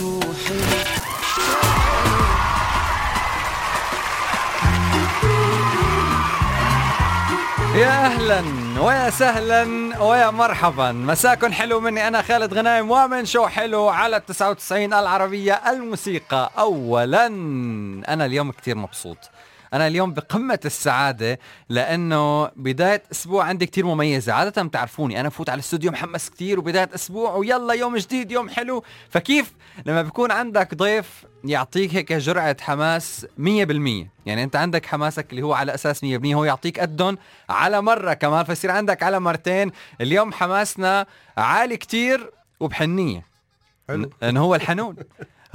يا أهلا ويا سهلا ويا مرحبا. مساكن حلو مني أنا خالد غنايم ومن شو حلو على 99 العربية الموسيقى. اولا أنا اليوم كتير مبسوط. أنا اليوم بقمة السعادة لأنه بداية أسبوع عندي كتير مميزة. عادة بتعرفوني أنا بفوت على الاستوديو محمس كتير وبداية أسبوع ويلا يوم جديد يوم حلو. فكيف لما بيكون عندك ضيف يعطيك هيك جرعة حماس 100% يعني أنت عندك حماسك اللي هو على أساس 100% هو يعطيك قدهم على مرة كمان فيصير عندك على مرتين. اليوم حماسنا عالي كتير وبحنية. حلو. لأنه هو الحنون.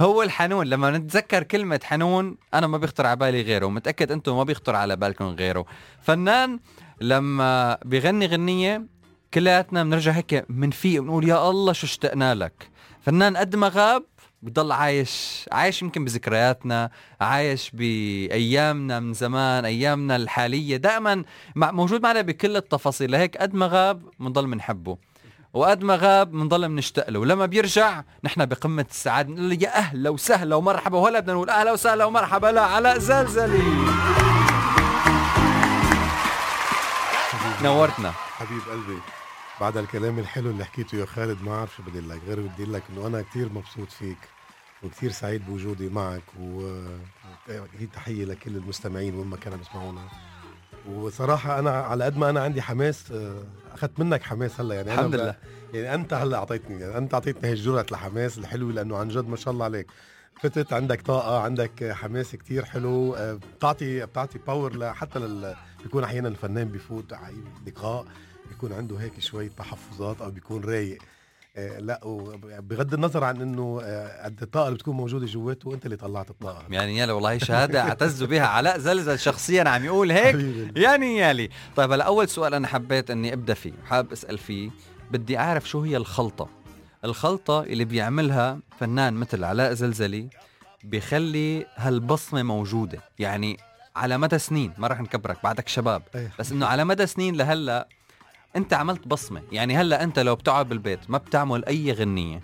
هو الحنون لما نتذكر كلمة حنون أنا ما بيخطر على بالي غيره ومتأكد أنتم ما بيخطر على بالكم غيره. فنان لما بيغني غنية كلياتنا بنرجع هيك منفيق بنقول يا الله شو اشتقنا لك. فنان قد ما غاب بضل عايش عايش يمكن بذكرياتنا عايش بأيامنا من زمان أيامنا الحالية. دائما موجود معنا بكل التفاصيل لهيك قد ما غاب بنضل بنحبه. وقد ما غاب بنضل بنشتاق له. ولما بيرجع نحن بقمة السعادة. بنقول له يا أهلا وسهلا ومرحبا. وهلا بدنا نقول أهلا وسهلا ومرحبا. لا علاء زلزلي نورتنا. حبيب قلبي بعد الكلام الحلو اللي حكيته يا خالد ما أعرف شو بدي لك غير بدي لك إنه أنا كثير مبسوط فيك وكثير سعيد بوجودي معك وهي تحية لكل المستمعين وين ما كانوا بيسمعونا. وصراحة أنا على قد ما أنا عندي حماس آه، أخذت منك حماس هلأ يعني الحمد لله. يعني أنت هلأ أعطيتني يعني أنت أعطيتني هالجرعة الحماس الحلوة لأنه عن جد ما شاء الله عليك فتت عندك طاقة عندك حماس كتير حلو آه، بتعطي بتعطي باور حتى لل بيكون أحيانا الفنان بيفوت على لقاء بيكون عنده هيك شوية تحفظات أو بيكون رايق لا بغض النظر عن إنه آه، قد الطاقة اللي بتكون موجودة جواته وأنت اللي طلعت الطاقة. يعني يالي والله هي شهادة اعتز بها علاء زلزل شخصيا عم يقول هيك. يعني يالي طيب هلا أول سؤال أنا حبيت إني أبدأ فيه حابب أسأل فيه. بدي أعرف شو هي الخلطة؟ الخلطة اللي بيعملها فنان مثل علاء زلزلي بيخلي هالبصمة موجودة. يعني على مدى سنين ما راح نكبرك بعدك شباب. أيه. بس إنه على مدى سنين لهلأ انت عملت بصمة. يعني هلأ انت لو بتقعد بالبيت ما بتعمل أي غنية.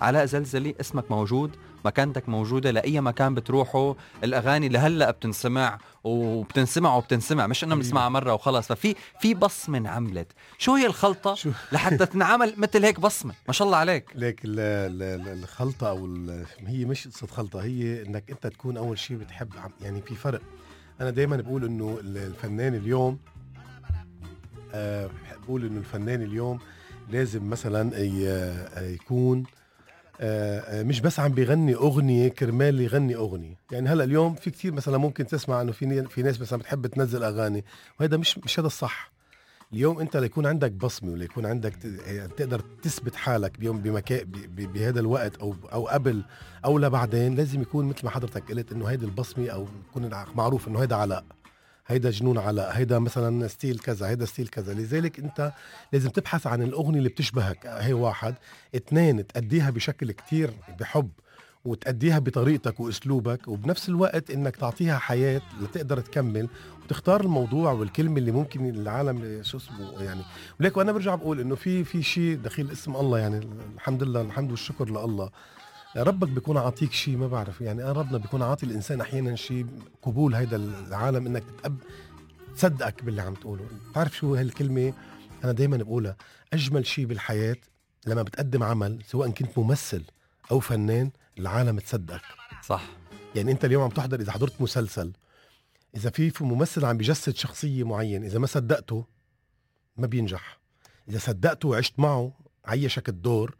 علاء زلزلي اسمك موجود مكانتك موجودة لأي مكان بتروحه. الأغاني لهلا بتنسمع وبتنسمع وبتنسمع مش حبيبي. بنسمعها مرة وخلاص. ففي في بصمة انعملت. شو هي الخلطة شو؟ لحتى تنعمل مثل هيك بصمة؟ ما شاء الله عليك. ليك ال- ال- ال- الخلطة أو هي مش قصة خلطة هي إنك أنت تكون أول شيء بتحب يعني في فرق. أنا دائما بقول إنه ال- الفنان اليوم بقول إنه الفنان اليوم لازم مثلا يكون آه، آه، مش بس عم بيغني أغنية كرمال يغني أغنية. يعني هلأ اليوم في كتير مثلا ممكن تسمع إنه في في ناس مثلا بتحب تنزل أغاني وهذا مش مش هذا الصح. اليوم أنت ليكون عندك بصمة وليكون عندك تقدر تثبت حالك بيوم بمكان بهذا الوقت أو أو قبل أو لبعدين لازم يكون مثل ما حضرتك قلت إنه هيدي البصمة أو يكون معروف إنه هيدا علاء. هيدا جنون علاء هيدا مثلا style كذا هيدا style كذا. لذلك أنت لازم تبحث عن الأغنية اللي بتشبهك. هي واحد. اثنين تأديها بشكل كتير بحب وتأديها بطريقتك وأسلوبك وبنفس الوقت إنك تعطيها حياة لتقدر تكمل وتختار الموضوع والكلمة اللي ممكن العالم شو اسمه يعني. وليك وأنا برجع بقول إنه في في شيء دخيل اسم الله يعني. الحمد لله الحمد والشكر لله. ربك بيكون عاطيك شيء ما بعرف. يعني أنا ربنا بيكون عاطي الإنسان أحيانا شيء قبول هيدا العالم إنك تتقب تصدقك باللي عم تقوله. بتعرف شو هالكلمة أنا دائما بقولها؟ أجمل شيء بالحياة لما بتقدم عمل سواء كنت ممثل أو فنان العالم تصدقك. صح. يعني أنت اليوم عم تحضر إذا حضرت مسلسل إذا في ممثل عم بيجسد شخصية معينة إذا ما صدقته ما بينجح. إذا صدقته وعشت معه عيشك الدور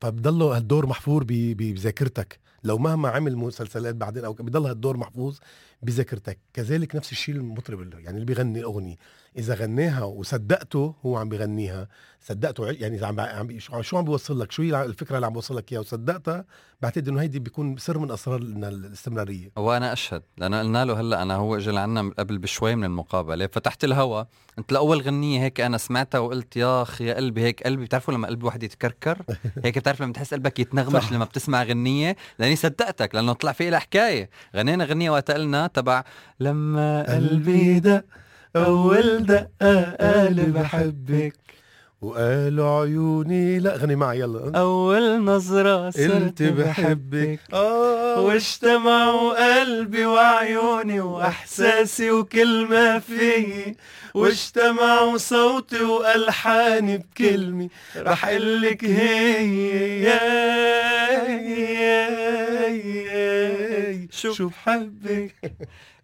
فبضله هالدور محفور بذاكرتك؟ لو مهما عمل مسلسلات بعدين أو بضل هالدور محفوظ بذاكرتك. كذلك نفس الشيء المطرب اللي يعني اللي بيغني اغنيه إذا غناها وصدقته هو عم بيغنيها صدقته يعني إذا عم, عم شو عم بيوصل لك؟ شو هي الفكرة اللي عم بيوصل لك إياها؟ وصدقتها بعتقد إنه هيدي بيكون سر من أسرار الاستمرارية. وأنا أشهد. لأنه قلنا له هلأ أنا هو اجى لعنا قبل بشوي من المقابلة. فتحت الهوا. أنت لأول غنية هيك أنا سمعتها وقلت يا أخي يا قلبي هيك قلبي بتعرفوا لما قلب واحد يتكركر؟ هيك بتعرف لما تحس قلبك يتنغمش صح. لما بتسمع غنية؟ لأني صدقتك لأنه طلع في لها حكاية. غنينا غنية وقت قلنا تبع لما قلبي دق. أول دقه قال بحبك وقالوا عيوني لا غني معي يلا. أول نظرة قلت بحبك. آه واجتمعوا قلبي وعيوني وإحساسي وكل ما فيي. واجتمعوا صوتي وألحاني بكلمه رح اقلك هي شو شو بحبك.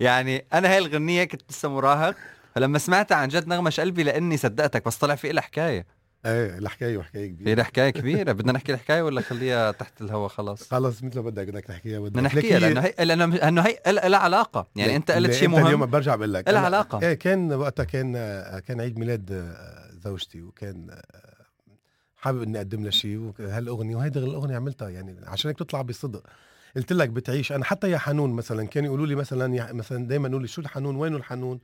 يعني أنا هاي الغنية كنت لسه مراهق. فلما سمعتها عن جد نغمش قلبي لأني صدقتك بس طلع في لها حكاية إيه الحكاية وحكاية في كبيرة. لها حكاية كبيرة. بدنا نحكي الحكاية ولا خليها تحت الهوا خلاص؟ خلص مثل ما بدك بدك تحكيها بدنا نحكيها لك هي- لأنه هي لها علاقة. يعني أنت قلت شيء أنت اليوم مهم. برجع بقول لك. إلها أنا- علاقة. إيه كان وقتها كان كان عيد ميلاد آه، زوجتي وكان آه، حابب إني أقدم لها شيء وهالأغنية وهيدي الأغنية عملتها يعني عشان هيك تطلع بصدق. قلت لك بتعيش. أنا حتى يا حنون مثلا كانوا يقولوا لي مثلا مثلا دائما يقولوا لي شو الحنون؟ وينه الحنون؟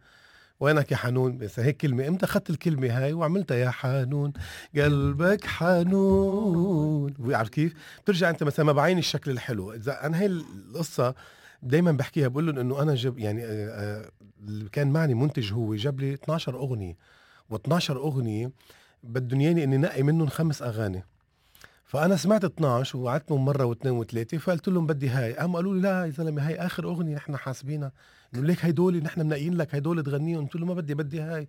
وينك يا حنون؟ بس هيك كلمة. إمتى أخذت الكلمة هاي؟ وعملتها يا حنون. قلبك حنون. عارف كيف؟ بترجع أنت مثلا ما بعين الشكل الحلو. إذا أنا هي القصة دايما بحكيها بقول لهم إنه أنا جب يعني آه، آه، اللي كان معني منتج هو جاب لي 12 أغنية. و12 أغنية بدهم ياني إني نقي منهم خمس أغاني. فأنا سمعت 12 وقعدتهم مرة واثنين وثلاثة فقلت لهم بدي هاي. قاموا قالوا لي لا يا زلمة هاي آخر أغنية نحن حاسبينها. انه ليك هدول نحن منقيين لك هدول تغنيهم. قلت له ما بدي بدي هاي.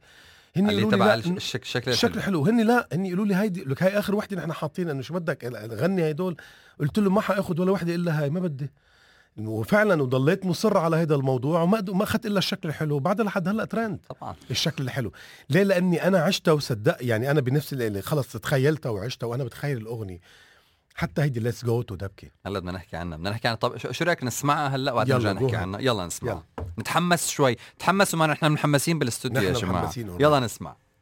هن اللي تبع لا الش- الشك الشكل الشكل حلو هن لا هن يقولوا لي هيدي لك هاي آخر وحدة نحن حاطين إنه شو بدك؟ غني هدول قلت له ما حأخذ ولا وحدة إلا هاي ما بدي. وفعلا وضليت مصر على هذا الموضوع وما ما أخذت إلا الشكل الحلو. بعدها لحد هلأ ترند طبعا. الشكل الحلو. ليه؟ لأني أنا عشتها وصدق يعني أنا بنفسي اللي خلص تخيلتها وعشتها وأنا بتخيل الأغنية. حتى هيدي let's go to دبكي هلأ بدنا نحكي عنها. بدنا نحكي عنها. طب شو رأيك نسمعها هلأ وبعدين يلا، نرجع نحكي. عنها؟ يلا نسمعها. نتحمس شوي. تحمسوا معنا نحن محمسين بالاستوديو يا جماعة. يلا نسمع.